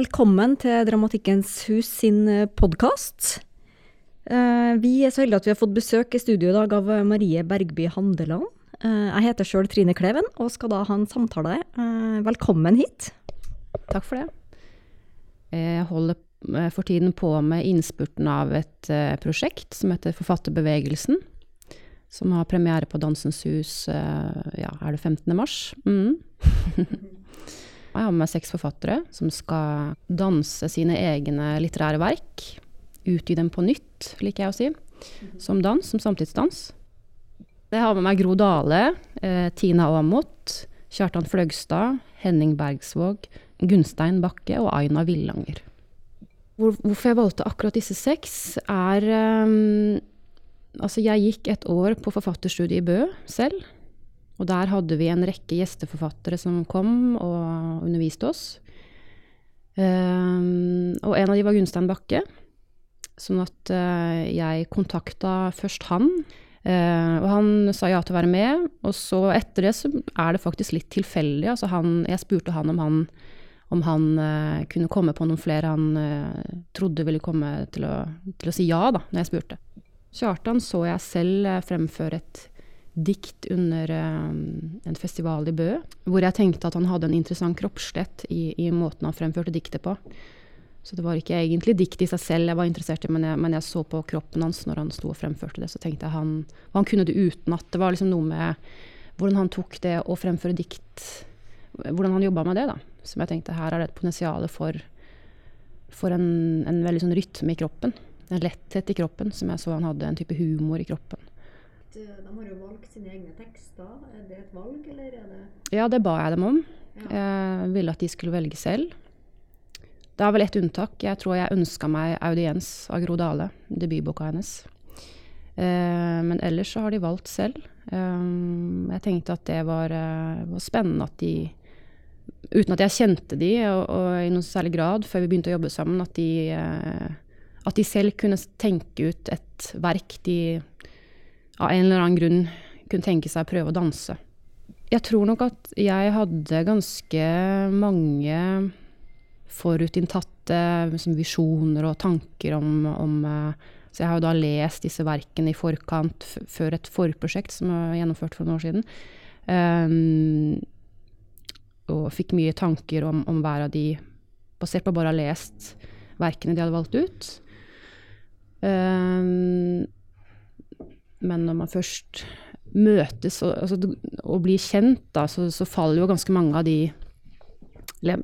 Velkommen til Dramatikkens hus sin podkast. Vi er så heldige at vi har fått besøk i studio i dag av Marie Bergby Handeland. Jeg heter sjøl Trine Kleven og skal da ha en samtale. Velkommen hit. Takk for det. Jeg holder for tiden på med innspurten av et prosjekt som heter Forfatterbevegelsen. Som har premiere på Dansens Hus ja, er det 15. mars? Mm. Jeg har med meg seks forfattere som skal danse sine egne litterære verk. Utgi dem på nytt, liker jeg å si. Som dans, som samtidsdans. Jeg har med meg Gro Dale, eh, Tina Aamodt, Kjartan Fløgstad, Henning Bergsvåg, Gunstein Bakke og Aina Villanger. Hvor, hvorfor jeg valgte akkurat disse seks, er um, Altså, jeg gikk et år på forfatterstudiet i Bø selv. Og der hadde vi en rekke gjesteforfattere som kom og underviste oss. Um, og en av de var Gunstein Bakke. Sånn at uh, jeg kontakta først han. Uh, og han sa ja til å være med. Og så etter det så er det faktisk litt tilfeldig. Altså han, jeg spurte han om han, om han uh, kunne komme på noen flere han trodde ville komme til å, til å si ja, da, når jeg spurte. Kjartan så jeg selv fremføre et dikt under um, en festival i Bø, hvor jeg tenkte at han hadde en interessant kroppslighet i, i, måten han fremførte diktet på. Så det var ikke egentlig dikt i seg selv jeg var interessert i, men jeg, men jeg, så på kroppen hans når han sto og fremførte det, så tenkte jeg han han kunne det utenat. Det var liksom noe med hvordan han tok det å fremføre dikt Hvordan han jobba med det, da. Som jeg tenkte her er det et potensial for, for en, en veldig sånn rytme i kroppen. En letthet i kroppen, som jeg så han hadde en type humor i kroppen. Eh, de har jo valgt sine egne tekster. Er det et valg, eller er det Ja, det ba jeg dem om. Ja. Jeg ville at de skulle velge selv. Det er vel ett unntak. Jeg tror jeg ønska meg 'Audiens' av Gro Dale, debutboka hennes. Eh, men ellers så har de valgt selv. Eh, jeg tenkte at det var, var spennende at de Uten at jeg kjente de, og, og, i noen særlig grad før vi begynte å jobbe sammen, at de, at de selv kunne tenke ut et verk de av en eller annen grunn kunne tenke seg å prøve å danse. Jeg tror nok at jeg hadde ganske mange forutinntatte liksom, visjoner og tanker om, om uh, Så jeg har jo da lest disse verkene i forkant før et forprosjekt som jeg gjennomført for noen år siden. Um, og fikk mye tanker om, om, hver av de, basert på bare å ha lest verkene de hadde valgt ut. Um, men når man først møtes og, altså, og blir kjent, da, så, så, faller jo ganske mange av de Jeg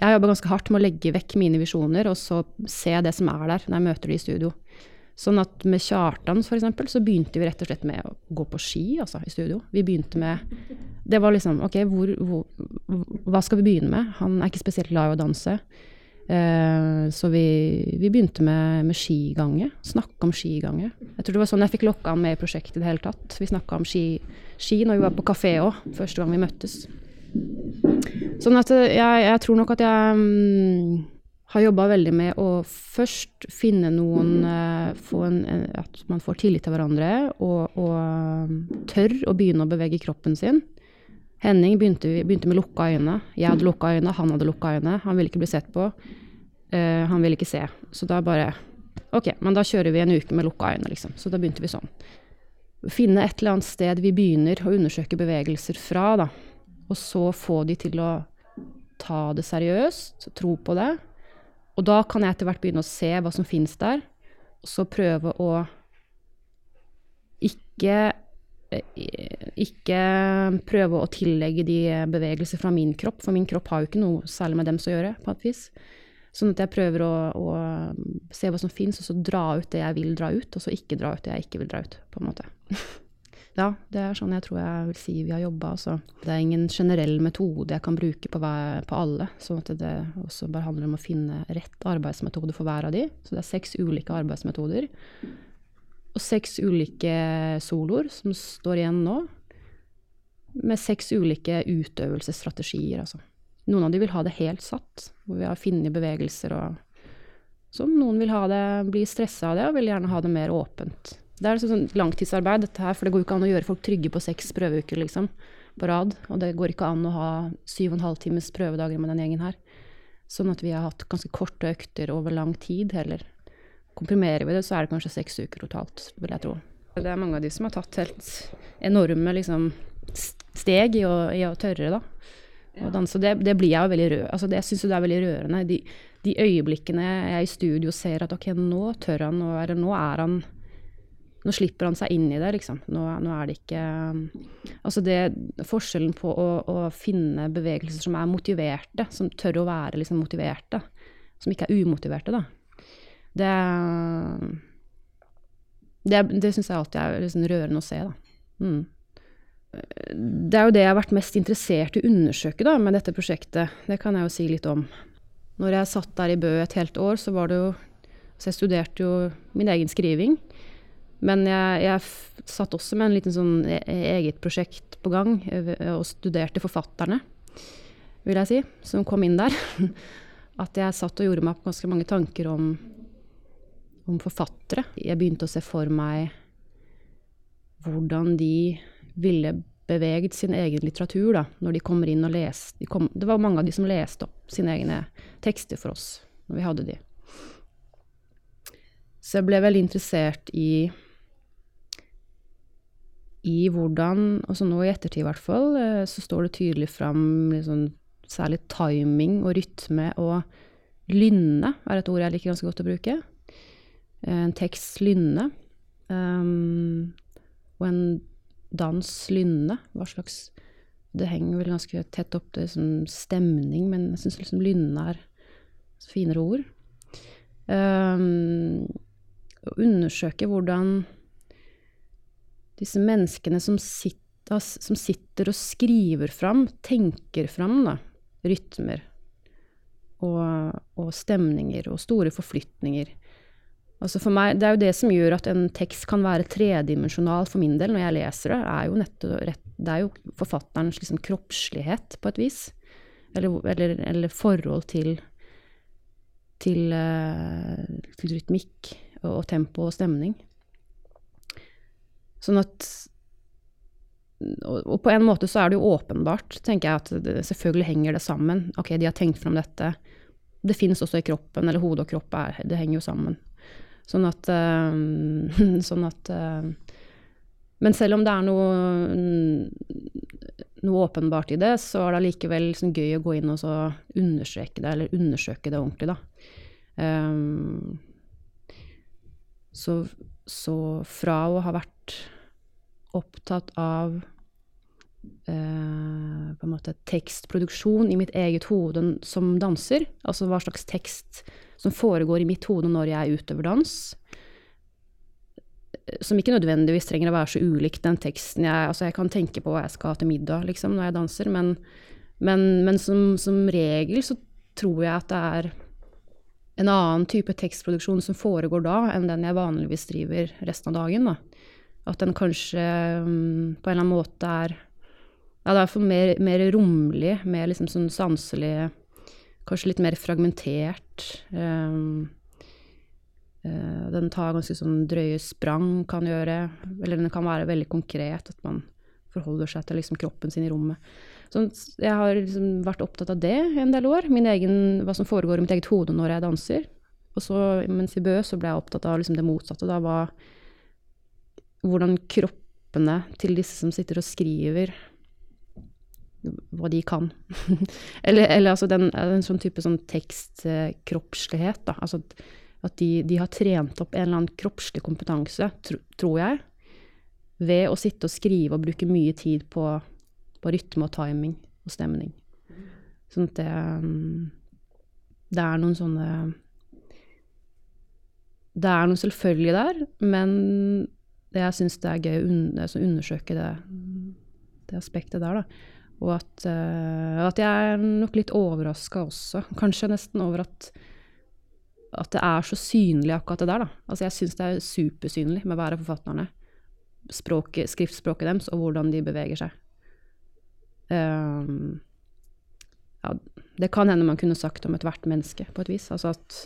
har jobba ganske hardt med å legge vekk mine visjoner, og så se det som er der, når jeg møter de i studio. Sånn at med Kjartan, eksempel, så begynte vi rett og slett med å gå på ski, altså, i studio. Vi begynte med Det var liksom OK, hvor, hvor, hva skal vi begynne med? Han er ikke spesielt glad i å danse. Uh, så vi, vi, begynte med, med skigange. Snakke om skigange. Jeg tror det var sånn jeg fikk lokka han med i prosjektet i det hele tatt. Vi snakka om ski, ski når vi var på kafé òg, første gang vi møttes. Sånn at eh, jeg, jeg tror nok at jeg um, har jobba veldig med å først finne noen uh, en, At man får tillit til hverandre og, og um, tør å begynne å bevege kroppen sin. Henning begynte, begynte, med lukka øyne. Jeg hadde lukka øyne, han hadde lukka øyne. Han ville ikke bli sett på. Uh, han ville ikke se. Så da bare Ok, men da kjører vi en uke med lukka øyne, liksom. Så da begynte vi sånn. Finne et eller annet sted vi begynner å undersøke bevegelser fra, da. Og så få de til å ta det seriøst, tro på det. Og da kan jeg etter hvert begynne å se hva som finnes der, og så prøve å ikke ikke prøve å tillegge de bevegelser fra min kropp, for min kropp har jo ikke noe særlig med dem å gjøre, på et vis. Sånn at jeg prøver å, å se hva som fins, og så dra ut det jeg vil dra ut, og så ikke dra ut det jeg ikke vil dra ut, på en måte. ja, det er sånn jeg tror jeg vil si vi har jobba. Altså. Det er ingen generell metode jeg kan bruke på, hver, på alle, sånn at det også bare handler om å finne rett arbeidsmetode for hver av de. Så det er seks ulike arbeidsmetoder. Og seks ulike soloer som står igjen nå, med seks ulike utøvelsesstrategier, altså. Noen av de vil ha det helt satt, hvor vi har funnet bevegelser og sånn. Noen vil ha det, bli stressa av det og vil gjerne ha det mer åpent. Det er sånn langtidsarbeid, dette her, for det går jo ikke an å gjøre folk trygge på seks prøveuker, liksom, på rad. Og det går ikke an å ha syv og en halv times prøvedager med den gjengen her. Sånn at vi har hatt ganske korte økter over lang tid heller. Komprimerer vi det, så er det kanskje seks uker totalt, vil jeg tro. Det er mange av de som har tatt helt enorme liksom, steg i å, i å tørre, da. Og danse. Det, det blir jeg jo veldig rød. Altså, det, jeg syns det er veldig rørende. De, de, øyeblikkene jeg i studio ser at ok, nå tør han, å, eller nå er han nå slipper han seg inn i det, liksom. Nå, nå er det ikke Altså det Forskjellen på å, å, finne bevegelser som er motiverte, som tør å være liksom motiverte, som ikke er umotiverte, da. Det Det, det syns jeg alltid er liksom rørende å se, da. Mm. Det er jo det jeg har vært mest interessert i å undersøke da, med dette prosjektet. Det kan jeg jo si litt om. Når jeg satt der i Bø et helt år, så var det jo Så jeg studerte jo min egen skriving. Men jeg, jeg satt også med en liten sånn e, e, eget prosjekt på gang, og studerte forfatterne, vil jeg si, som kom inn der. At jeg satt og gjorde meg opp ganske mange tanker om, om forfattere. Jeg begynte å se for meg hvordan de ville beveget sin egen litteratur da, når de kommer inn og leser. de Det var mange av de som leste opp sine egne tekster for oss når vi hadde de. Så jeg ble veldig interessert i i hvordan, altså nå i ettertid i hvert fall, eh, så står det tydelig fram liksom, særlig timing og rytme og lynne er et ord jeg liker ganske godt å bruke. Eh, en tekst lynne. Um, og en dans lynne. Hva slags Det henger vel ganske tett opp til liksom, stemning, men jeg syns liksom lynne er finere ord. Um, å undersøke hvordan disse menneskene som sitter, som sitter og skriver fram, tenker fram da, rytmer og, og, stemninger og store forflytninger. Altså for meg, Det er jo det som gjør at en tekst kan være tredimensjonal for min del når jeg leser det. er jo nettopp, Det er jo forfatterens liksom kroppslighet, på et vis. Eller, eller, eller forhold til, til, uh, til rytmikk og, og tempo og stemning. Sånn at og, på en måte så er det jo åpenbart, tenker jeg, at det, selvfølgelig henger det sammen. Ok, de har tenkt fram dette. Det fins også i kroppen, eller hodet og kropp det henger jo sammen. Sånn at, uh, sånn at uh, Men selv om det er noe, noe åpenbart i det, så er det allikevel liksom gøy å gå inn og understreke det, eller undersøke det ordentlig, da. Um, så, så fra å ha vært opptatt av Uh, på en måte tekstproduksjon i mitt eget hode som danser, altså hva slags tekst som foregår i mitt hode når jeg utøver dans, som ikke nødvendigvis trenger å være så ulikt den teksten jeg Altså, jeg kan tenke på hva jeg skal ha til middag, liksom, når jeg danser, men, men, men som, som regel så tror jeg at det er en annen type tekstproduksjon som foregår da, enn den jeg vanligvis driver resten av dagen. Da. At den kanskje um, på en eller annen måte er ja, det er mer, mer romlig, mer liksom sånn sanselig, kanskje litt mer fragmentert. Um, uh, den tar ganske sånn drøye sprang, kan gjøre. Eller den kan være veldig konkret, at man forholder seg til liksom kroppen sin i rommet. Så jeg har liksom vært opptatt av det en del år. Egen, hva som foregår i mitt eget hode når jeg danser. Og så, mens i Bø, så ble jeg opptatt av liksom det motsatte. Da var hvordan kroppene til disse som sitter og skriver, hva de kan. eller, eller, altså den, en sånn type sånn tekstkroppslighet, da. Altså at de, de, har trent opp en eller annen kroppslig kompetanse, tro, tror jeg, ved å sitte og skrive og bruke mye tid på på rytme og timing og stemning. Sånn at det um, Det er noen sånne Det er noe selvfølgelig der, men jeg syns det er gøy å altså undersøke det, det, aspektet der, da. Og at, uh, at jeg er nok litt overraska også, kanskje nesten over at at det er så synlig akkurat det der, da. Altså jeg syns det er supersynlig med hver av forfatterne. Språket, skriftspråket deres og hvordan de beveger seg. Um, ja, det kan hende man kunne sagt om ethvert menneske, på et vis. Altså at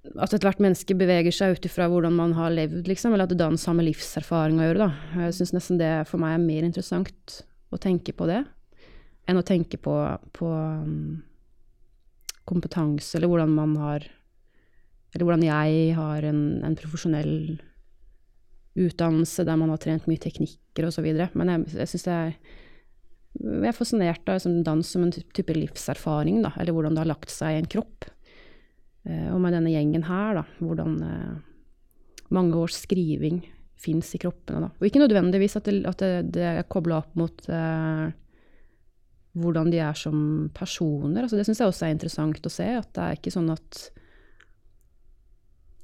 at ethvert menneske beveger seg ut ifra hvordan man har levd, liksom, eller at dans har samme livserfaring å gjøre. Da. Jeg syns nesten det for meg er mer interessant å tenke på det enn å tenke på, på um, kompetanse, eller hvordan man har Eller hvordan jeg har en, en profesjonell utdannelse der man har trent mye teknikker osv. Men jeg, jeg syns det er jeg er fascinert av liksom, dans som en type livserfaring, da, eller hvordan det har lagt seg i en kropp. Eh, og med denne gjengen her, da, hvordan eh, mange års skriving fins i kroppene. Da. Og ikke nødvendigvis at det, at det, det er kobla opp mot eh, hvordan de er som personer. Altså, det syns jeg også er interessant å se. At det er ikke sånn at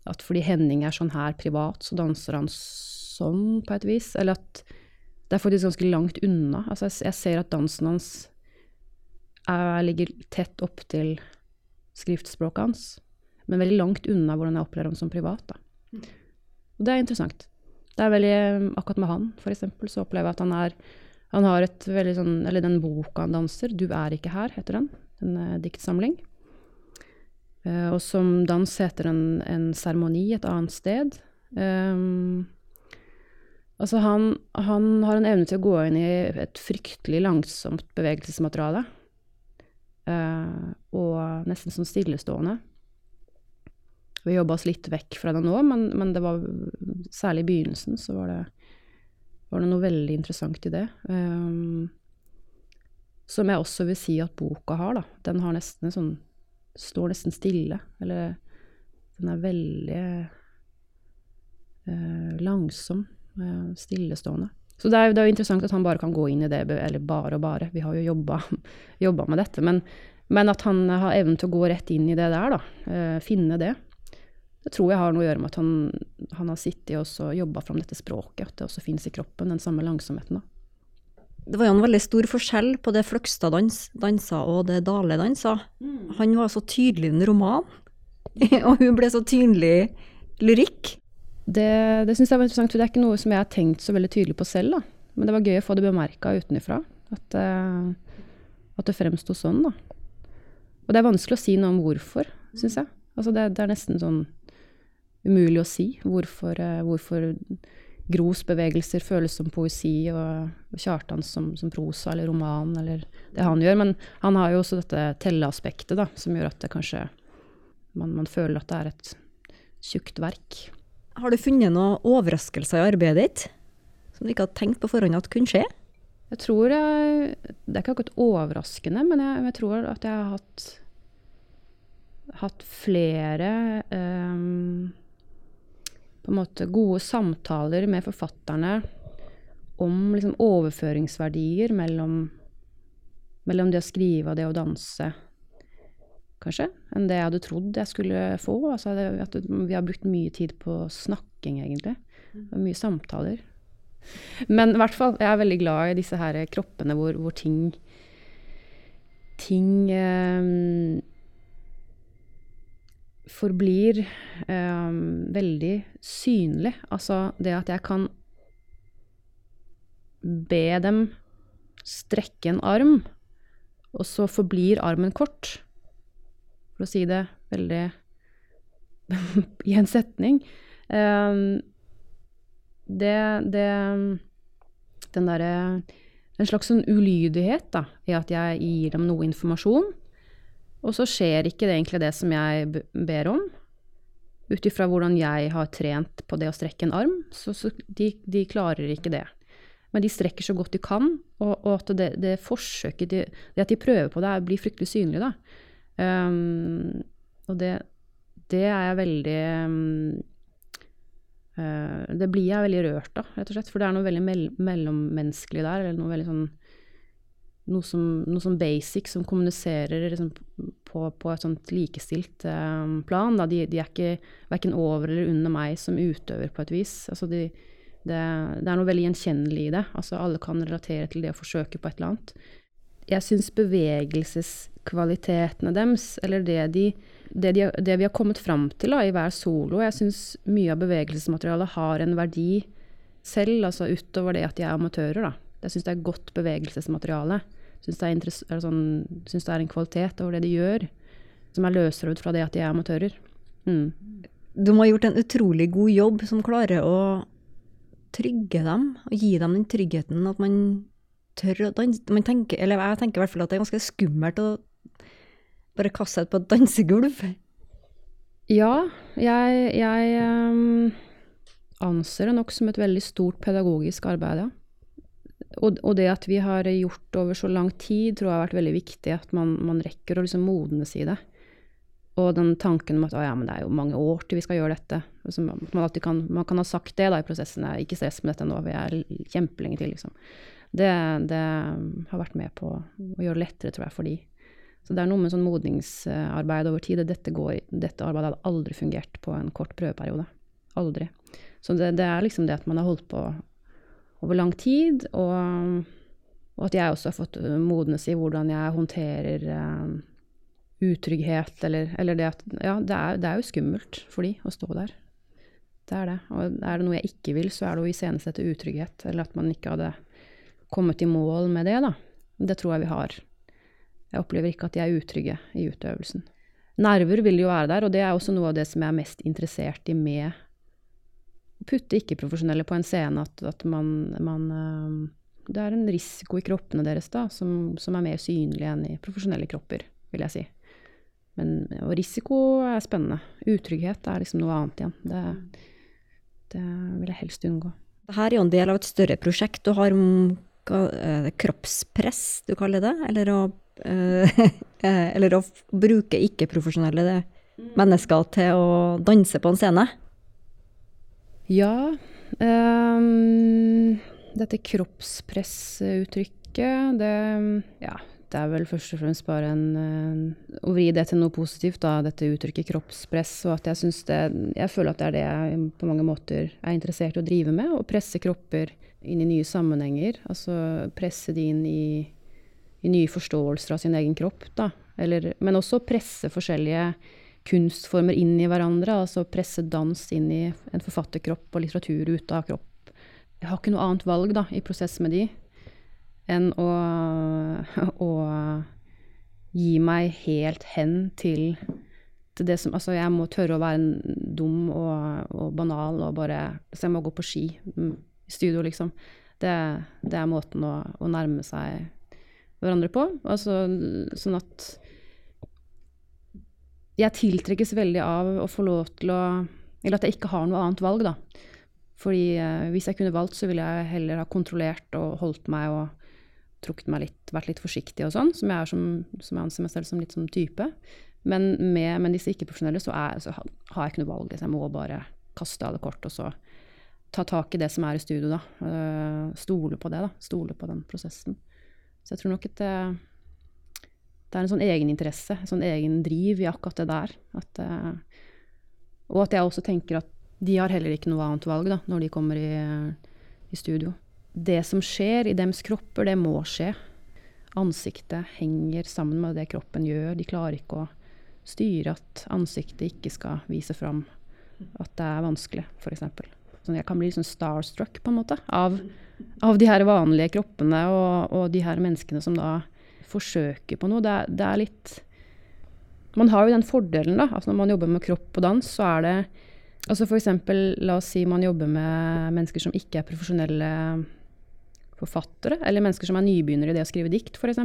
at fordi Henning er sånn her privat, så danser han sånn, på et vis. Eller at det er faktisk ganske langt unna. Altså, jeg, jeg ser at dansen hans er, ligger tett opp til skriftspråket hans, men veldig langt unna hvordan jeg opplever ham som privat. Da. Og det er interessant. Det er veldig, Akkurat med han, eksempel, så opplever jeg at han er han har et veldig sånn Eller den boka han danser, 'Du er ikke her', heter den. En uh, diktsamling. Uh, og som dans heter en seremoni et annet sted. Um, altså han, han, har en evne til å gå inn i et fryktelig langsomt bevegelsesmateriale. Uh, og nesten sånn stillestående. Vi jobba oss litt vekk fra det nå, men, men, det var særlig i begynnelsen så var det, var det noe veldig interessant i det. Um, som jeg også vil si at boka har, da. Den har nesten sånn Står nesten stille. Eller den er veldig uh, langsom. Uh, stillestående. Så det er, det er, jo interessant at han bare kan gå inn i det, eller bare og bare. Vi har jo jobba, med dette. Men, men, at han har evnen til å gå rett inn i det der, da. Uh, finne det. Det tror jeg har noe å gjøre med at han, han har sittet og jobba fram dette språket, at det også fins i kroppen, den samme langsomheten. da. Det var jo en veldig stor forskjell på det Fløgstad dans, dansa og det Dale dansa. Mm. Han var så tydelig i en roman, og hun ble så tydelig lyrikk. Det, det syns jeg var interessant, for det er ikke noe som jeg har tenkt så veldig tydelig på selv. da. Men det var gøy å få det bemerka utenfra, at, uh, at det fremsto sånn. da. Og det er vanskelig å si noe om hvorfor, syns jeg. Altså det, det er nesten sånn umulig å si hvorfor, eh, hvorfor Gros bevegelser føles som poesi, og Kjartan som, som, prosa eller roman, eller det han gjør. Men han har jo også dette telleaspektet, da, som gjør at det kanskje man, man, føler at det er et tjukt verk. Har du funnet noen overraskelser i arbeidet ditt som du ikke hadde tenkt på forhånd at kunne skje? Jeg tror jeg, Det er ikke akkurat overraskende, men jeg, jeg tror at jeg har hatt, hatt flere um, på en måte gode samtaler med forfatterne om liksom overføringsverdier mellom, mellom, det å skrive og det å danse, kanskje, enn det jeg hadde trodd jeg skulle få. Altså det, vi har brukt mye tid på snakking, egentlig. Og mye samtaler. Men i hvert fall, jeg er veldig glad i disse her kroppene hvor, hvor ting Ting eh, forblir eh, veldig synlig. Altså det at jeg kan be dem strekke en arm, og så forblir armen kort. For å si det veldig i en setning. Um, det, det Den derre En slags sånn ulydighet da, i at jeg gir dem noe informasjon, og så skjer ikke det egentlig det som jeg ber om. Ut ifra hvordan jeg har trent på det å strekke en arm, så, så de, de, klarer ikke det. Men de strekker så godt de kan, og, og at det, det forsøket de, Det at de prøver på det, blir fryktelig synlig, da. Um, og det, det, er jeg veldig um, uh, Det blir jeg veldig rørt av, rett og slett. For det er noe veldig mell mellommenneskelig der, eller noe veldig sånn noe som, noe som basic, som kommuniserer liksom på, på, et sånt likestilt um, plan. De, de, er ikke verken over eller under meg som utøver, på et vis. Altså de, det, det, er noe veldig gjenkjennelig i det. Altså alle kan relatere til det å forsøke på et eller annet. Jeg syns bevegelseskvalitetene deres, eller det, de, det, de, det vi har kommet fram til da, i hver solo Jeg syns mye av bevegelsesmaterialet har en verdi selv, altså utover det at de er amatører. da. Jeg syns det er godt bevegelsesmateriale. Syns det, sånn, det, er en kvalitet over det de gjør, som er løsrøvd fra det at de er amatører. Mm. Du må ha gjort en utrolig god jobb som klarer å trygge dem, og gi dem den tryggheten at man tør å danse? Man tenker, eller jeg tenker i hvert fall at det er ganske skummelt å bare kaste seg på et dansegulv. Ja, jeg, jeg um, anser det nok som et veldig stort pedagogisk arbeid, ja. Og, og, det at vi har gjort over så lang tid, tror jeg har vært veldig viktig. At man, man rekker å liksom modnes i det. Og den tanken om at ja, det er jo mange år til vi skal gjøre dette. Altså, man, kan, man, kan, ha sagt det da i prosessen. Ikke stress med dette nå, vi er kjempelenge til, liksom. Det, det, har vært med på å gjøre det lettere, tror jeg, for de. Så det er noe med sånn modningsarbeid over tid. Dette, går, dette arbeidet hadde aldri fungert på en kort prøveperiode. Aldri. Så det, det, er liksom det at man har holdt på over lang tid, og, og at jeg også har fått modnes i hvordan jeg håndterer uh, utrygghet, eller, eller, det at Ja, det er, det er, jo skummelt for de å stå der. Det er det. Og er det noe jeg ikke vil, så er det å iscenesette utrygghet, eller at man ikke hadde kommet i mål med det, da. Det tror jeg vi har. Jeg opplever ikke at de er utrygge i utøvelsen. Nerver vil jo være der, og det er også noe av det som jeg er mest interessert i med putte ikke-profesjonelle på en scene. At, at man, man, eh, Det er en risiko i kroppene deres da, som, som, er mer synlig enn i profesjonelle kropper, vil jeg si. Men, og risiko er spennende. Utrygghet er liksom noe annet igjen. Det, det vil jeg helst unngå. Dette er jo en del av et større prosjekt. Du har uh, kroppspress, du kaller det? Eller å, uh, eller å bruke ikke-profesjonelle mennesker til å danse på en scene? Ja. Um, dette kroppspressuttrykket, det Ja, det er vel først og fremst bare en uh, Å vri det til noe positivt, da, dette uttrykket kroppspress. Og at jeg det Jeg føler at det er det jeg på mange måter er interessert i å drive med. Å presse kropper inn i nye sammenhenger. Altså presse de inn i, i nye forståelser av sin egen kropp, da. Eller, men også presse forskjellige kunstformer inn i hverandre. Altså presse dans inn i en forfatterkropp og litteratur ut av kropp. Jeg har ikke noe annet valg da, i prosess med de enn å, å gi meg helt hen til, det som Altså, jeg må tørre å være dum og, og, banal og bare Så jeg må gå på ski mm, i studio, liksom. Det, det er måten å, å, nærme seg hverandre på. Altså sånn at jeg tiltrekkes veldig av å få lov til å Eller at jeg ikke har noe annet valg, da. Fordi eh, hvis jeg kunne valgt, så ville jeg heller ha kontrollert og holdt meg og trukket meg litt, vært litt forsiktig og sånn, som jeg, er som, som jeg anser meg selv som litt som type. Men med, med disse ikke-profesjonelle så, så, har jeg ikke noe valg. Så jeg må bare kaste alle kort og så ta tak i det som er i studio, da. Uh, stole på det, da. Stole på den prosessen. Så jeg tror nok at det, er en sånn egeninteresse, en sånn egen driv i akkurat det der. At, uh, og at jeg også tenker at de har heller ikke noe annet valg da, når de kommer i, i studio det som skjer i deres kropper, det må skje. Ansiktet henger sammen med det kroppen gjør. De klarer ikke å styre at ansiktet ikke skal vise fram at det er vanskelig, f.eks. Sånn, jeg kan bli liksom starstruck på en måte av, av de her vanlige kroppene og, og, de her menneskene som da forsøker på noe. Det, det er litt Man har jo den fordelen, da. Altså når man jobber med kropp og dans, så er det Altså f.eks. la oss si man jobber med mennesker som ikke er profesjonelle forfattere, eller mennesker som er nybegynnere i det å skrive dikt, f.eks.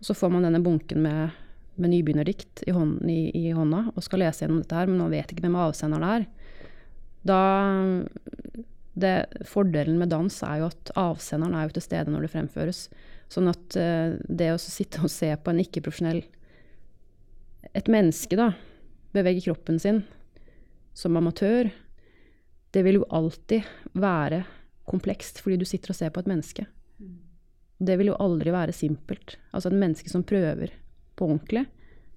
Så får man denne bunken med, med nybegynnerdikt i, hånd, i, i, hånda og skal lese gjennom dette her, men man vet ikke hvem avsenderen er. Da det, Fordelen med dans er jo at avsenderen er jo til stede når det fremføres. Sånn at uh, det å sitte og se på en ikke-profesjonell Et menneske, da, bevege kroppen sin som amatør, det vil jo alltid være komplekst fordi du sitter og ser på et menneske. Det vil jo aldri være simpelt. Altså et menneske som prøver på ordentlig,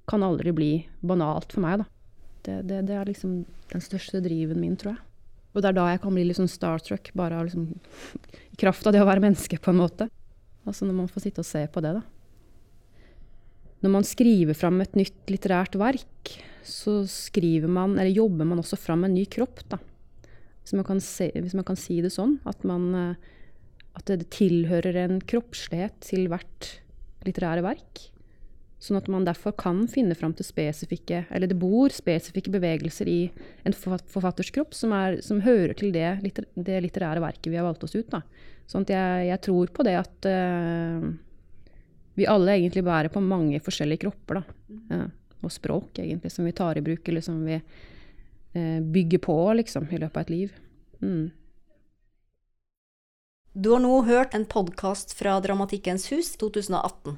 kan aldri bli banalt for meg, da. Det, det, det er liksom den største driven min, tror jeg. Og det er da jeg kan bli litt sånn starstruck, bare av liksom i kraft av det å være menneske, på en måte. Altså når man får sitte og se på det, da. Når man skriver fram et nytt litterært verk, så skriver man, eller jobber man også fram en ny kropp, da. Hvis man kan, se, hvis man kan si det sånn. At, man, eh, at det tilhører en kroppslighet til hvert litterære verk. Sånn at man derfor kan finne fram til spesifikke Eller det bor spesifikke bevegelser i en forfatters kropp som, er, som hører til det, det, litterære verket vi har valgt oss ut. Da. Sånn at jeg, jeg tror på det at uh, vi alle egentlig bærer på mange forskjellige kropper, da. Ja, og språk, egentlig, som vi tar i bruk, eller som vi uh, bygger på, liksom, i løpet av et liv. Mm. Du har nå hørt en podkast fra Dramatikkens hus 2018.